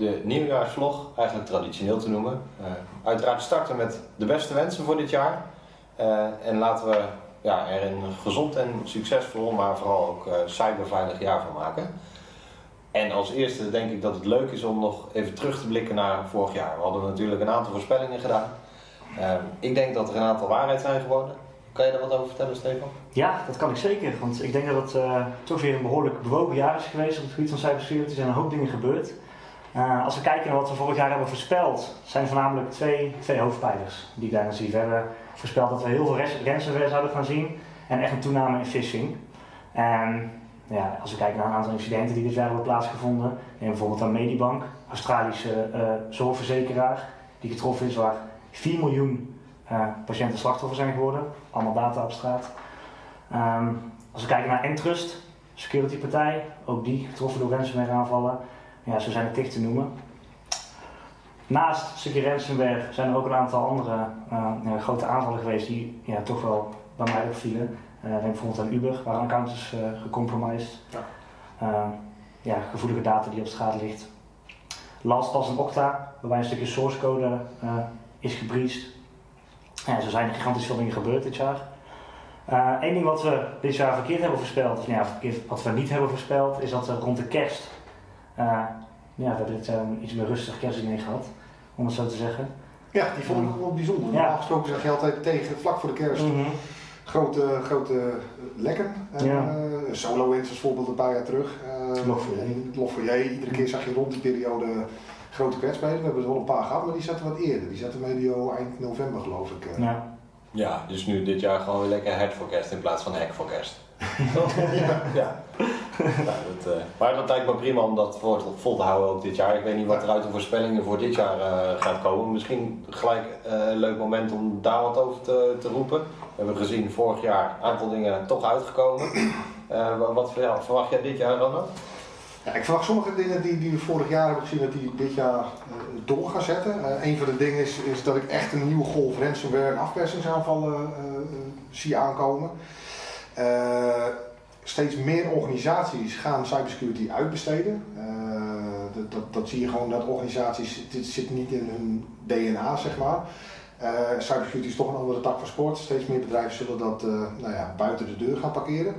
de nieuwjaarsvlog eigenlijk traditioneel te noemen. Uh, uiteraard starten met de beste wensen voor dit jaar. Uh, en laten we ja, er een gezond en succesvol, maar vooral ook uh, cyberveilig jaar van maken. En als eerste denk ik dat het leuk is om nog even terug te blikken naar vorig jaar. We hadden natuurlijk een aantal voorspellingen gedaan. ik denk dat er een aantal waarheid zijn geworden. Kan je daar wat over vertellen, Stefan? Ja, dat kan ik zeker. Want ik denk dat het toch weer een behoorlijk bewogen jaar is geweest op het gebied van cybersecurity. Er zijn een hoop dingen gebeurd. Uh, als we kijken naar wat we vorig jaar hebben voorspeld, zijn voornamelijk twee, twee hoofdpijlers die daarin zie. We hebben voorspeld dat we heel veel ransomware zouden gaan zien en echt een toename in phishing. En ja, als we kijken naar een aantal incidenten die dit jaar hebben plaatsgevonden, neem bijvoorbeeld aan Medibank, Australische uh, zorgverzekeraar, die getroffen is waar 4 miljoen uh, patiënten slachtoffer zijn geworden. Allemaal data op. Um, als we kijken naar Entrust, security partij, ook die getroffen door ransomware aanvallen. Ja, zo zijn het tig te noemen. Naast stukje ransomware zijn er ook een aantal andere uh, ja, grote aanvallen geweest die ja, toch wel bij mij opvielen. Uh, denk bijvoorbeeld aan Uber, waar een account is uh, gecompromised. Ja. Ja, gevoelige data die op straat ligt. LastPass en Okta, waarbij een stukje source code is gebreached. Ja, zo zijn er gigantisch veel dingen gebeurd dit jaar. Eén ding wat we dit jaar verkeerd hebben voorspeld, of nou ja, verkeerd, wat we niet hebben voorspeld, is dat we rond de kerst, ja, we hebben dit jaar iets meer rustig kerstdiner gehad, om het zo te zeggen. Ja, die vond ik wel bijzonder. Normaal ja. gesproken zeg je altijd tegen, vlak voor de kerst, mm -hmm. grote, grote lekken. Uh, ja. Solo Wins als voorbeeld een paar jaar terug. Lof voor jij. Iedere keer zag je rond die periode grote kwetsbaarheden. We hebben er wel een paar gehad, maar die zaten wat eerder. Die zaten medio eind november geloof ik. Eh. Ja. ja, dus nu dit jaar gewoon weer lekker head for kerst in plaats van hack for kerst. ja. ja. Nou, dat, uh, maar dat lijkt me prima om dat vol, vol te houden ook dit jaar. Ik weet niet wat er uit de voorspellingen voor dit jaar uh, gaat komen. Misschien gelijk uh, een leuk moment om daar wat over te, te roepen. We hebben gezien vorig jaar een aantal dingen toch uitgekomen. wat verwacht jij dit jaar dan nog? Ja, ik verwacht sommige dingen die, die we vorig jaar hebben gezien, dat die dit jaar uh, door gaan zetten. Uh, een van de dingen is, is dat ik echt een nieuwe golf ransomware en afpersingsaanvallen uh, zie aankomen. Steeds meer organisaties gaan cybersecurity uitbesteden. Dat, dat, dat, zie je gewoon dat organisaties, dit zit niet in hun DNA zeg maar. cybersecurity is toch een andere tak van sport. Steeds meer bedrijven zullen dat nou ja, buiten de deur gaan parkeren.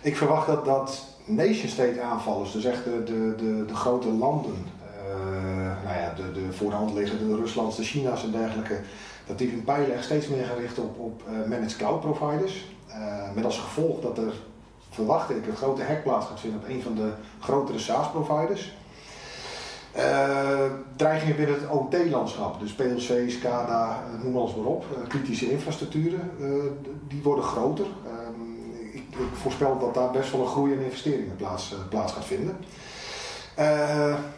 Ik verwacht dat, dat nation state aanvallers, dus echt de, de, de, grote landen, nou ja, de, de voor de hand liggende Ruslands, de China's en dergelijke, dat die hun pijlen steeds meer gaan richten op, op managed cloud providers. Uh, met als gevolg dat er, verwacht ik, een grote hack plaats gaat vinden op een van de grotere SaaS providers. dreigingen binnen het OT-landschap, dus PLC, SCADA, noem alles maar op, kritische infrastructuren, die worden groter ik voorspel dat daar best wel een groei in investeringen plaats, eh, plaats gaat vinden. Uh,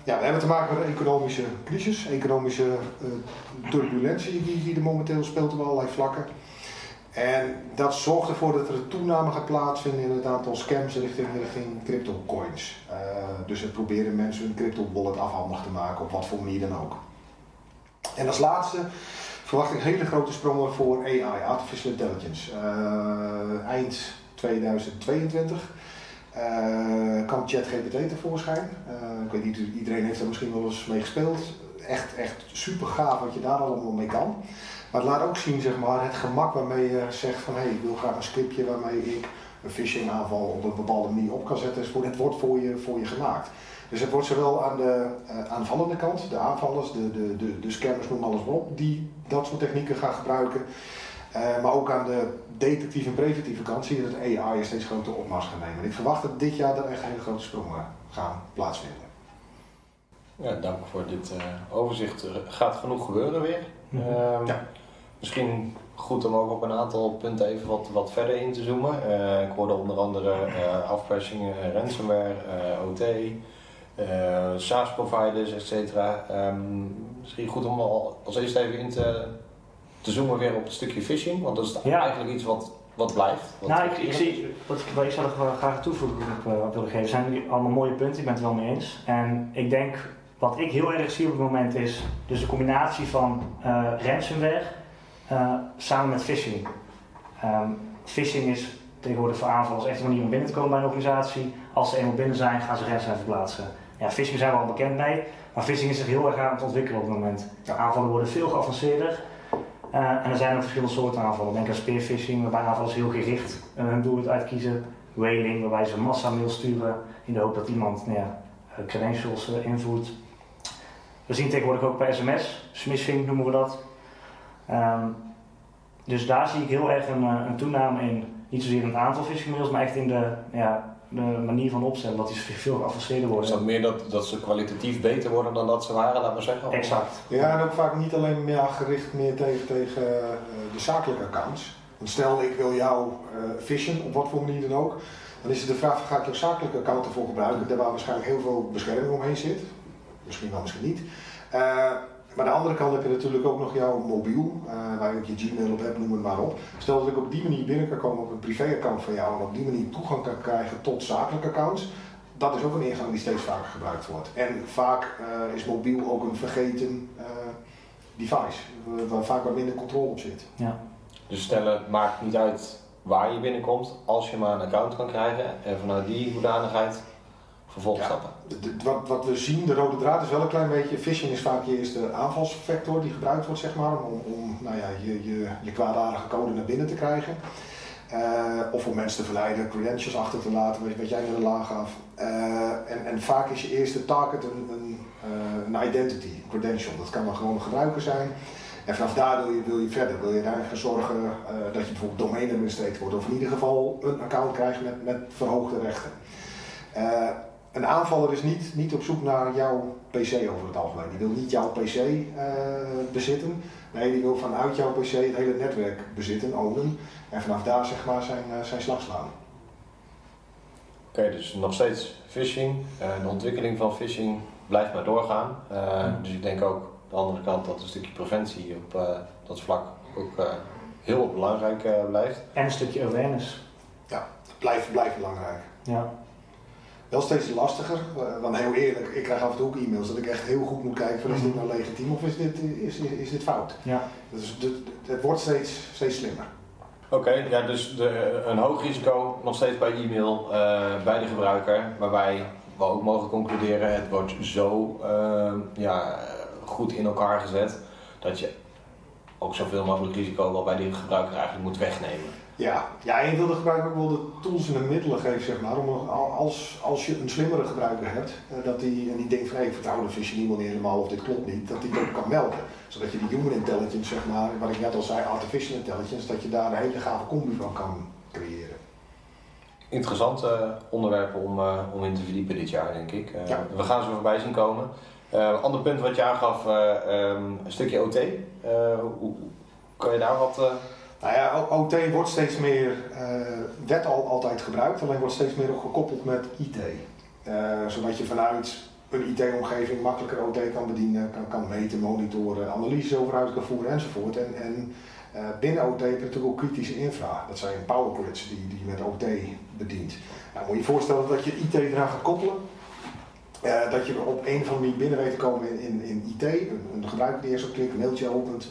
ja, we hebben te maken met een economische crisis, economische uh, turbulentie die, die er momenteel speelt op allerlei vlakken. En dat zorgt ervoor dat er een toename gaat plaatsvinden in het aantal scams richting, richting crypto coins. Uh, dus het proberen mensen hun crypto wallet afhandig te maken, op wat voor manier dan ook. En als laatste verwacht ik hele grote sprongen voor AI, Artificial Intelligence. eind 2022 uh, kwam ChatGPT tevoorschijn. Uh, ik weet niet, iedereen heeft er misschien wel eens mee gespeeld. Echt, echt super gaaf wat je daar allemaal mee kan. Maar het laat ook zien zeg maar, het gemak waarmee je zegt van hé, hey, ik wil graag een scriptje waarmee ik een phishing aanval op een bepaalde manier op kan zetten. Dus het wordt voor je, voor je gemaakt. Dus het wordt zowel aan de uh, aanvallende kant, de aanvallers, de, de, de, de scammers, noem alles op, die dat soort technieken gaan gebruiken. Uh, maar ook aan de detectieve en preventieve kant zie je dat AI een steeds grotere opmars gaat nemen. En ik verwacht dat dit jaar er echt hele grote sprongen gaan plaatsvinden. Ja, dank voor dit uh, overzicht. Er gaat genoeg gebeuren weer. Mm -hmm. ja. Misschien goed om ook op een aantal punten even wat, wat verder in te zoomen. Uh, ik hoorde onder andere uh, afpressing, ransomware, OT, SaaS-providers, etc. Um, misschien goed om al als eerste even in te te zoomen weer op het stukje phishing? Want dat is eigenlijk iets wat, wat blijft. Wat nou, ik, ik zie, wat ik, ik zou er graag toevoegen op, uh, willen geven. zijn allemaal mooie punten, ik ben het wel mee eens. En ik denk, wat ik heel erg zie op het moment is dus de combinatie van uh, ransomware uh, samen met phishing. Um, phishing is tegenwoordig voor aanvallers echt een manier om binnen te komen bij een organisatie. Als ze eenmaal binnen zijn, gaan ze ransomware verplaatsen. ja, phishing zijn we al bekend mee, maar phishing is zich heel erg aan het ontwikkelen op het moment. De aanvallen worden veel geavanceerder. Uh, en er zijn ook verschillende soorten aanvallen. Denk aan spearphishing, waarbij aanvallers heel gericht hun doelwit uitkiezen. Whaling, waarbij ze mail sturen in de hoop dat iemand nou ja, credentials invoert. We zien tegenwoordig ook bij sms, smishing noemen we dat. Um, dus daar zie ik heel erg een, een toename in. Niet zozeer in het aantal phishing mails, maar echt in de, ja, de manier van opstellen, dat die veel geavanceerder worden. Is dat meer dat, dat ze kwalitatief beter worden dan dat ze waren, laten we zeggen? Exact. Ja, en ook vaak niet alleen meer gericht meer tegen, tegen uh, de zakelijke accounts. Want stel ik wil jou uh, fishen, op wat voor manier dan ook, dan is het de vraag, ga ik jouw zakelijke account ervoor gebruiken, daar waar waarschijnlijk heel veel bescherming omheen zit. Misschien wel, misschien niet. Uh, maar aan de andere kant heb je natuurlijk ook nog jouw mobiel, uh, waar je ook je Gmail op hebt, noem het maar op. Stel dat ik op die manier binnen kan komen op een privéaccount van jou en op die manier toegang kan krijgen tot zakelijke accounts. Dat is ook een ingang die steeds vaker gebruikt wordt. En vaak uh, is mobiel ook een vergeten uh, device, waar vaak wat minder controle op zit. Ja. Dus stellen, het maakt niet uit waar je binnenkomt, als je maar een account kan krijgen en vanuit die hoedanigheid wat, wat we zien, de rode draad is wel een klein beetje, phishing is vaak je eerste aanvalsvector die gebruikt wordt zeg maar, om, om nou ja, je, je, je kwaadaardige code naar binnen te krijgen. Uh, of om mensen te verleiden, credentials achter te laten, wat, jij net al aangaf. Uh, en, en vaak is je eerste target een, een, uh, een identity, een credential. Dat kan dan gewoon een gebruiker zijn. En vanaf daar wil je, wil je verder. Wil je daar zorgen dat je bijvoorbeeld domein wordt. Of in ieder geval een account krijgt met, met verhoogde rechten een aanvaller is niet, niet op zoek naar jouw PC over het algemeen. Die wil niet jouw PC uh, bezitten. Nee, die wil vanuit jouw PC het hele netwerk bezitten, ownen. En vanaf daar zeg maar zijn, uh, zijn slag slaan. Oké, okay, dus nog steeds phishing. Uh, de ontwikkeling van phishing blijft maar doorgaan. Mm. Dus ik denk ook aan de andere kant dat een stukje preventie op dat vlak ook heel belangrijk blijft. En een stukje awareness. Ja, blijft, blijft belangrijk. Ja wel steeds lastiger. Want heel eerlijk, ik krijg af en toe ook e-mails dat ik echt heel goed moet kijken van is dit nou legitiem of is dit, is, is, is dit fout. Ja. Dus het, het wordt steeds, steeds slimmer. Oké, okay, ja, dus de, een hoog risico nog steeds bij e-mail uh, bij de gebruiker, waarbij we ook mogen concluderen, het wordt zo uh, ja, goed in elkaar gezet dat je ook zoveel mogelijk risico wel bij die gebruiker eigenlijk moet wegnemen. Ja, ja en je wil de gebruiker ook wel de tools en de middelen geven, zeg maar, om als, als je een slimmere gebruiker hebt, dat die, en die denkt van hé, hey, vertrouw de phishing niet helemaal of dit klopt niet, dat die ook kan melden. Zodat je die human intelligence, zeg maar, wat ik net al zei, artificial intelligence, dat je daar een hele gave combi van kan creëren. Interessante onderwerpen om, uh, om in te verdiepen dit jaar, denk ik. Uh, ja. We gaan ze voorbij zien komen. Uh, ander punt wat je aangaf, um, een stukje OT. hoe, kan je daar wat nou ja, OT wordt steeds meer, uh, werd al altijd gebruikt, alleen wordt steeds meer ook gekoppeld met IT. Uh, zodat je vanuit een IT-omgeving makkelijker OT kan bedienen, kan, kan meten, monitoren, analyses over uit kan voeren enzovoort. En, en uh, binnen OT heb je natuurlijk ook kritische infra. Dat zijn powergrids die, die je met OT bedient. Nou, moet je je voorstellen dat je IT eraan gaat koppelen. Dat je op een of andere manier binnen weet te komen in, in, in IT. Een, gebruiker die eerst op klikt, een mailtje opent.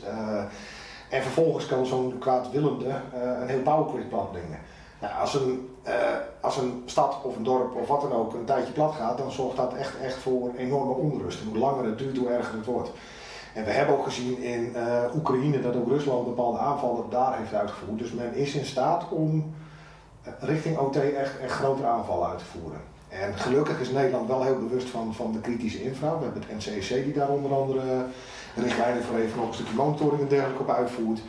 En vervolgens kan zo'n kwaadwillende uh, een heel powergrid plat brengen. Nou, als, een, uh, als een stad of een dorp of wat dan ook een tijdje plat gaat, dan zorgt dat echt, echt voor enorme onrust. En hoe langer het duurt, hoe erger het wordt. En we hebben ook gezien in uh, Oekraïne dat ook Rusland bepaalde aanvallen daar heeft uitgevoerd. Dus men is in staat om richting OT echt, echt grotere aanvallen uit te voeren. En gelukkig is Nederland wel heel bewust van, van de kritische infra. We hebben het NCC die daar onder andere richtlijnen voor even een stukje monitoring en dergelijke op uitvoert.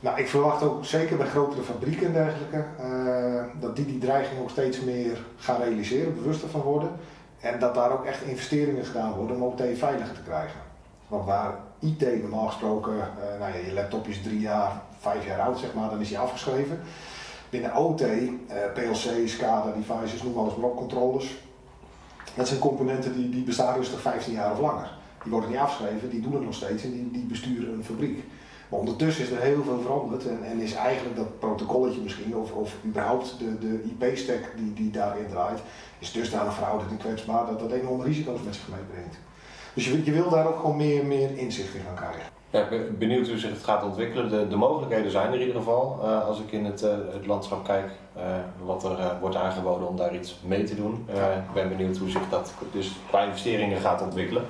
Nou, ik verwacht ook zeker bij grotere fabrieken en dergelijke uh, dat die die dreiging ook steeds meer gaan realiseren, bewuster van worden. En dat daar ook echt investeringen gedaan worden om OT veiliger te krijgen. Want waar IT normaal gesproken, uh, nou ja, je laptop is drie jaar, vijf jaar oud zeg maar, dan is hij afgeschreven. Binnen OT, uh, PLC, SCADA, devices, noem alles maar op, controllers. Dat zijn componenten die, die bestaan rustig 15 jaar of langer. Die worden niet afgeschreven, die doen het nog steeds en die, die besturen een fabriek. Maar ondertussen is er heel veel veranderd en, en is eigenlijk dat protocolletje misschien, of, of überhaupt de, de IP-stack die, die daarin draait, is dusdanig verouderd en kwetsbaar dat dat enorme risico's met zich meebrengt. Dus je, je wil daar ook gewoon meer, meer inzicht in gaan krijgen. Ja, benieuwd hoe zich het gaat ontwikkelen. De, de mogelijkheden zijn er in ieder geval. Uh, als ik in het, uh, het landschap kijk, uh, wat er wordt aangeboden om daar iets mee te doen. ik ben benieuwd hoe zich dat dus qua investeringen gaat ontwikkelen.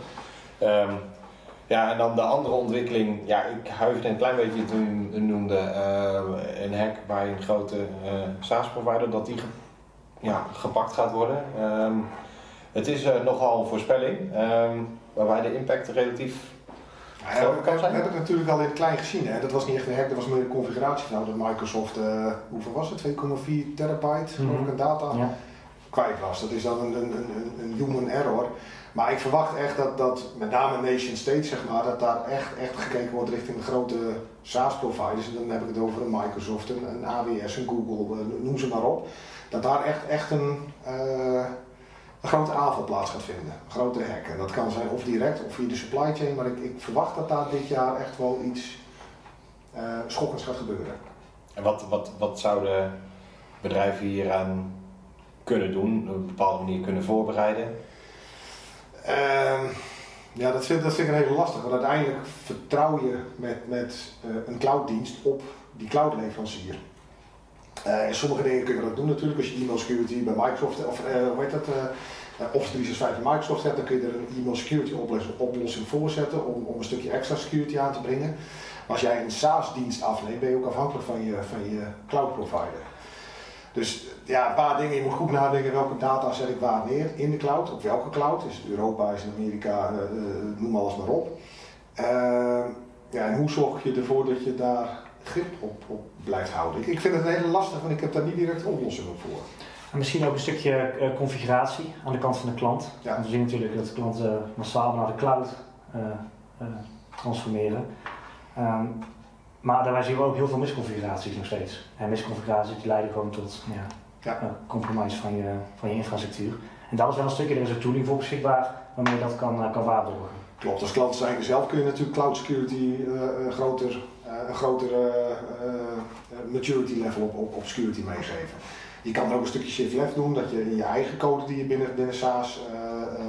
Um, ja, en dan de andere ontwikkeling. Ja, ik huiverde een klein beetje toen u noemde een hack bij een grote SaaS-provider, dat die ja, gepakt gaat worden. Um, het is nogal een voorspelling, um, waarbij de impact relatief ja, we, we, hebben het natuurlijk al in klein gezien. Hè. Dat was niet echt een hack, dat was meer een configuratie. Nou, dat Microsoft, uh, hoeveel was het? 2,4 terabyte mm -hmm. data ja. kwijt was. Dat is dan een, een, een, een, human error. Maar ik verwacht echt dat, dat met name nation state, zeg maar, dat daar echt, echt gekeken wordt richting de grote SaaS-providers. En dan heb ik het over een Microsoft, een, een AWS, een Google, uh, noem ze maar op. Dat daar echt, echt een... Uh, een grote aanval plaats gaat vinden. Een grote hack. En dat kan zijn of direct of via de supply chain, maar ik, ik verwacht dat daar dit jaar echt wel iets uh, schokkends gaat gebeuren. En wat, wat, wat zouden bedrijven hieraan kunnen doen, op een bepaalde manier kunnen voorbereiden? Uh, ja, dat vind, dat vind ik een hele lastig, want uiteindelijk vertrouw je met, met uh, een clouddienst op die cloudleverancier. Uh, sommige dingen kun je dat doen natuurlijk. Als je email security bij Microsoft, of uh, hoe heet Office 365 bij Microsoft hebt, dan kun je er een email security oplossing voor zetten om, om een stukje extra security aan te brengen. Maar als jij een SaaS-dienst afneemt, ben je ook afhankelijk van je, van je cloud provider. Dus ja, een paar dingen. Je moet goed nadenken welke data zet ik waar neer in de cloud. Op welke cloud? Is het Europa, is het Amerika, noem alles maar op. ja, en hoe zorg je ervoor dat je daar grip op, op blijft houden. Ik, ik, vind het een hele lastig, want ik heb daar niet direct oplossingen voor. En misschien ook een stukje uh, configuratie aan de kant van de klant. Ja. We zien natuurlijk dat klanten uh, massaal naar de cloud uh, transformeren. Um, maar daarbij zien we ook heel veel misconfiguraties nog steeds. En misconfiguraties die leiden gewoon tot ja, ja. compromise van je, van je infrastructuur. En dat is wel een stukje, er is een tooling voor beschikbaar waarmee je dat kan, kan waarborgen. Klopt, als klant zijn zelf kun je natuurlijk cloud security groter eh, een grotere eh, eh, maturity level op, op, op security meegeven. Je kan er ook een stukje shift left doen, dat je in je eigen code die je binnen, binnen SaaS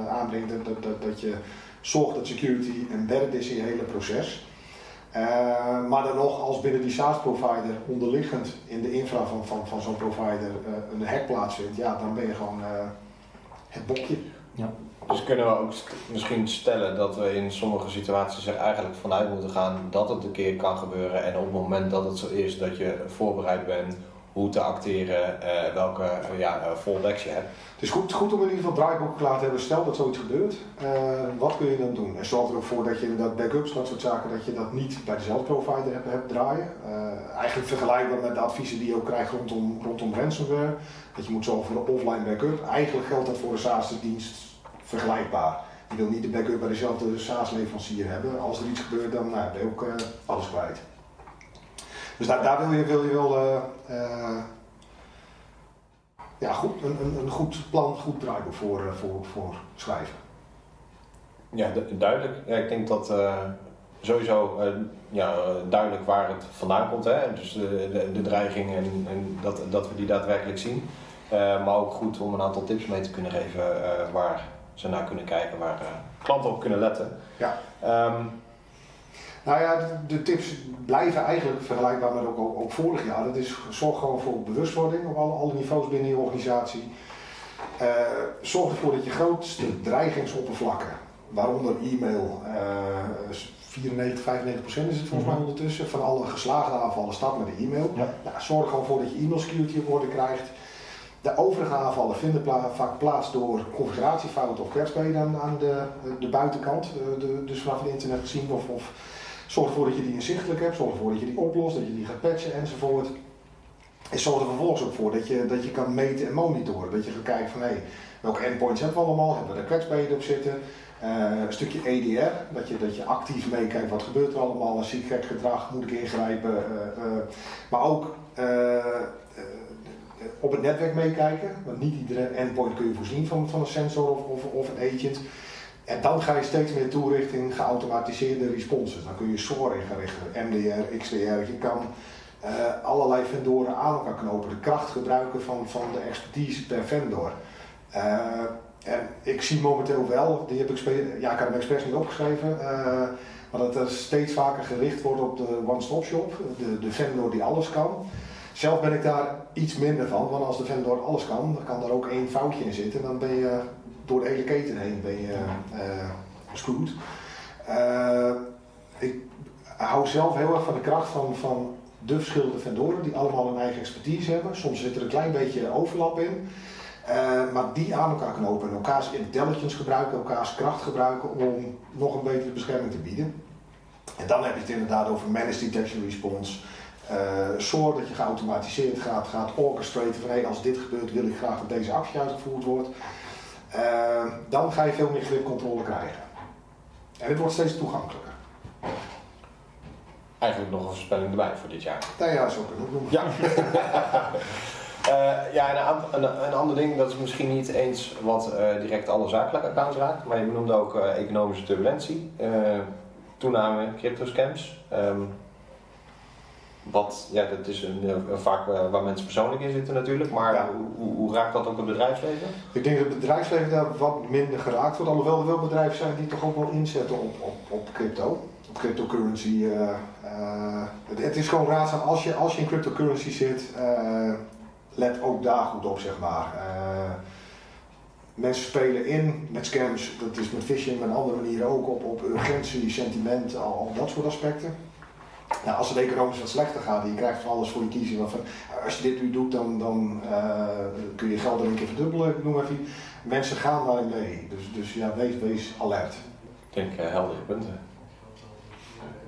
aanbrengt, dat, dat, dat je zorgt dat security embedded is in je hele proces. Uh, maar dan nog, als binnen die SaaS-provider onderliggend in de infra van, van, van zo'n provider uh, een hack plaatsvindt, ja, dan ben je gewoon uh, het bokje. Ja. Dus kunnen we ook misschien stellen dat we in sommige situaties er eigenlijk vanuit moeten gaan dat het een keer kan gebeuren en op het moment dat het zo is dat je voorbereid bent hoe te acteren, uh, welke uh, ja, uh, je hebt. Het is goed, goed om in ieder geval draaiboeken klaar te hebben. Stel dat zoiets gebeurt, wat kun je dan doen? En zorg er ook voor dat je dat backups, dat soort zaken, dat je dat niet bij dezelfde provider hebt, draaien. eigenlijk vergelijkbaar met de adviezen die je ook krijgt rondom, rondom ransomware. Dat je moet zorgen voor een offline backup. Eigenlijk geldt dat voor de SaaS-dienst vergelijkbaar. Je wil niet de backup bij dezelfde SaaS-leverancier hebben. Als er iets gebeurt, dan nou, ben je ook alles kwijt. Dus daar, daar wil je, wil je wel uh, uh, ja, goed, een, een, een, goed plan, goed draaiboek voor, voor, voor schrijven. Ja, duidelijk. Ja, ik denk dat sowieso ja, duidelijk waar het vandaan komt. Hè? Dus de, de, de dreiging en, en dat, dat we die daadwerkelijk zien. maar ook goed om een aantal tips mee te kunnen geven waar ze naar kunnen kijken, waar klanten op kunnen letten. Ja. Um, nou ja, de, tips blijven eigenlijk vergelijkbaar met ook, ook, vorig jaar. Dat is zorg gewoon voor bewustwording op alle, alle niveaus binnen je organisatie. Uh, zorg ervoor dat je grootste dreigingsoppervlakken, waaronder e-mail, uh, 94, 95 procent is het volgens mij mhm. ondertussen, van alle geslaagde aanvallen start met de e-mail. Ja. Nou, zorg gewoon voor dat je e-mail security op orde krijgt. De overige aanvallen vinden vaak plaats door configuratiefouten of kwetsbaarheden aan, de, de buitenkant, eh, de, dus vanaf het internet gezien. Of, of zorg ervoor dat je die inzichtelijk hebt, zorg ervoor dat je die oplost, dat je die gaat patchen enzovoort. En zorg er vervolgens ook voor dat je, dat je kan meten en monitoren. Dat je gaat kijken van hé, hey, welke endpoints hebben we allemaal, hebben we er kwetsbaarheden op zitten. Uh, een stukje EDR, dat je, dat je actief meekijkt wat gebeurt er allemaal, zie ik gek gedrag, moet ik ingrijpen. Maar ook op het netwerk meekijken. Want niet iedere endpoint kun je voorzien van, van een sensor of, of, of een agent. En dan ga je steeds meer toe richting geautomatiseerde responses. Dan kun je SOAR richten, MDR, XDR. Je kan uh, allerlei vendoren aan elkaar knopen, de kracht gebruiken van, van de expertise per vendor. Uh, en ik zie momenteel wel, die heb ik, ja, ik heb hem expres niet opgeschreven, uh, Maar dat er steeds vaker gericht wordt op de one-stop shop, de, de vendor die alles kan. Zelf ben ik daar iets minder van, want als de vendor alles kan, dan kan er ook één foutje in zitten. Dan ben je door de hele keten heen ben je, uh, screwed. Uh, ik hou zelf heel erg van de kracht van, van de verschillende vendoren die allemaal hun eigen expertise hebben. Soms zit er een klein beetje overlap in. Uh, maar die aan elkaar knopen en elkaars intelligence gebruiken, elkaars kracht gebruiken om nog een betere bescherming te bieden. En dan heb je het inderdaad over managed detection response. Uh, zorg dat je geautomatiseerd gaat, gaat orchestraten van hey, als dit gebeurt wil ik graag dat deze actie uitgevoerd wordt. Uh, dan ga je veel meer gripcontrole krijgen. En het wordt steeds toegankelijker. Eigenlijk nog een voorspelling erbij voor dit jaar. Nou ja, zo kunnen we het noemen. Ja. Uh, ja, en een, een, een, ander ding, dat is misschien niet eens wat uh, direct alle zakelijke accounts raakt, maar je benoemde ook uh, economische turbulentie, toename cryptoscams. Um, wat, ja, dat is een, een vaak waar mensen persoonlijk in zitten natuurlijk, maar ja. hoe, hoe, raakt dat ook het bedrijfsleven? Ik denk dat het bedrijfsleven daar wat minder geraakt wordt, alhoewel er wel bedrijven zijn die toch ook wel inzetten op, op, op crypto, op cryptocurrency. Het, het, is gewoon raadzaam als je, als je in cryptocurrency zit let ook daar goed op, zeg maar. Mensen spelen in met scams, dat is met phishing, maar andere manieren ook op, op urgentie, sentiment, al, al dat soort aspecten. Nou, als het economisch wat slechter gaat en je krijgt van alles voor je kiezen, van, als je dit nu doet, dan, dan uh, kun je geld er een keer verdubbelen, ik noem even. Mensen gaan daarin mee, dus, dus ja, wees, wees alert. Ik denk uh, heldere punten.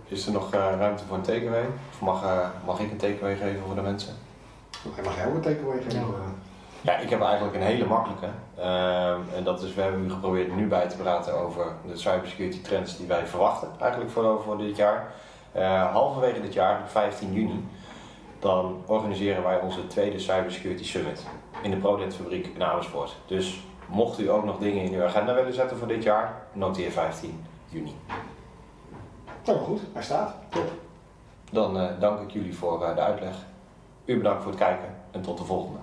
Is er nog ruimte voor een takeaway? Of mag, mag ik een takeaway geven voor de mensen? Hij mag jou een takeaway geven. Ja, ik heb eigenlijk een hele makkelijke. Uh, en dat is, we hebben nu geprobeerd nu bij te praten over de cybersecurity trends die wij verwachten eigenlijk voor, voor dit jaar. Uh, halverwege dit jaar, 15 juni, dan organiseren wij onze tweede Cybersecurity Summit in de ProDent fabriek in Amersfoort. Dus mocht u ook nog dingen in uw agenda willen zetten voor dit jaar, noteer 15 juni. Nou goed, hij staat. Top. Dan uh, dank ik jullie voor uh, de uitleg. U bedankt voor het kijken en tot de volgende.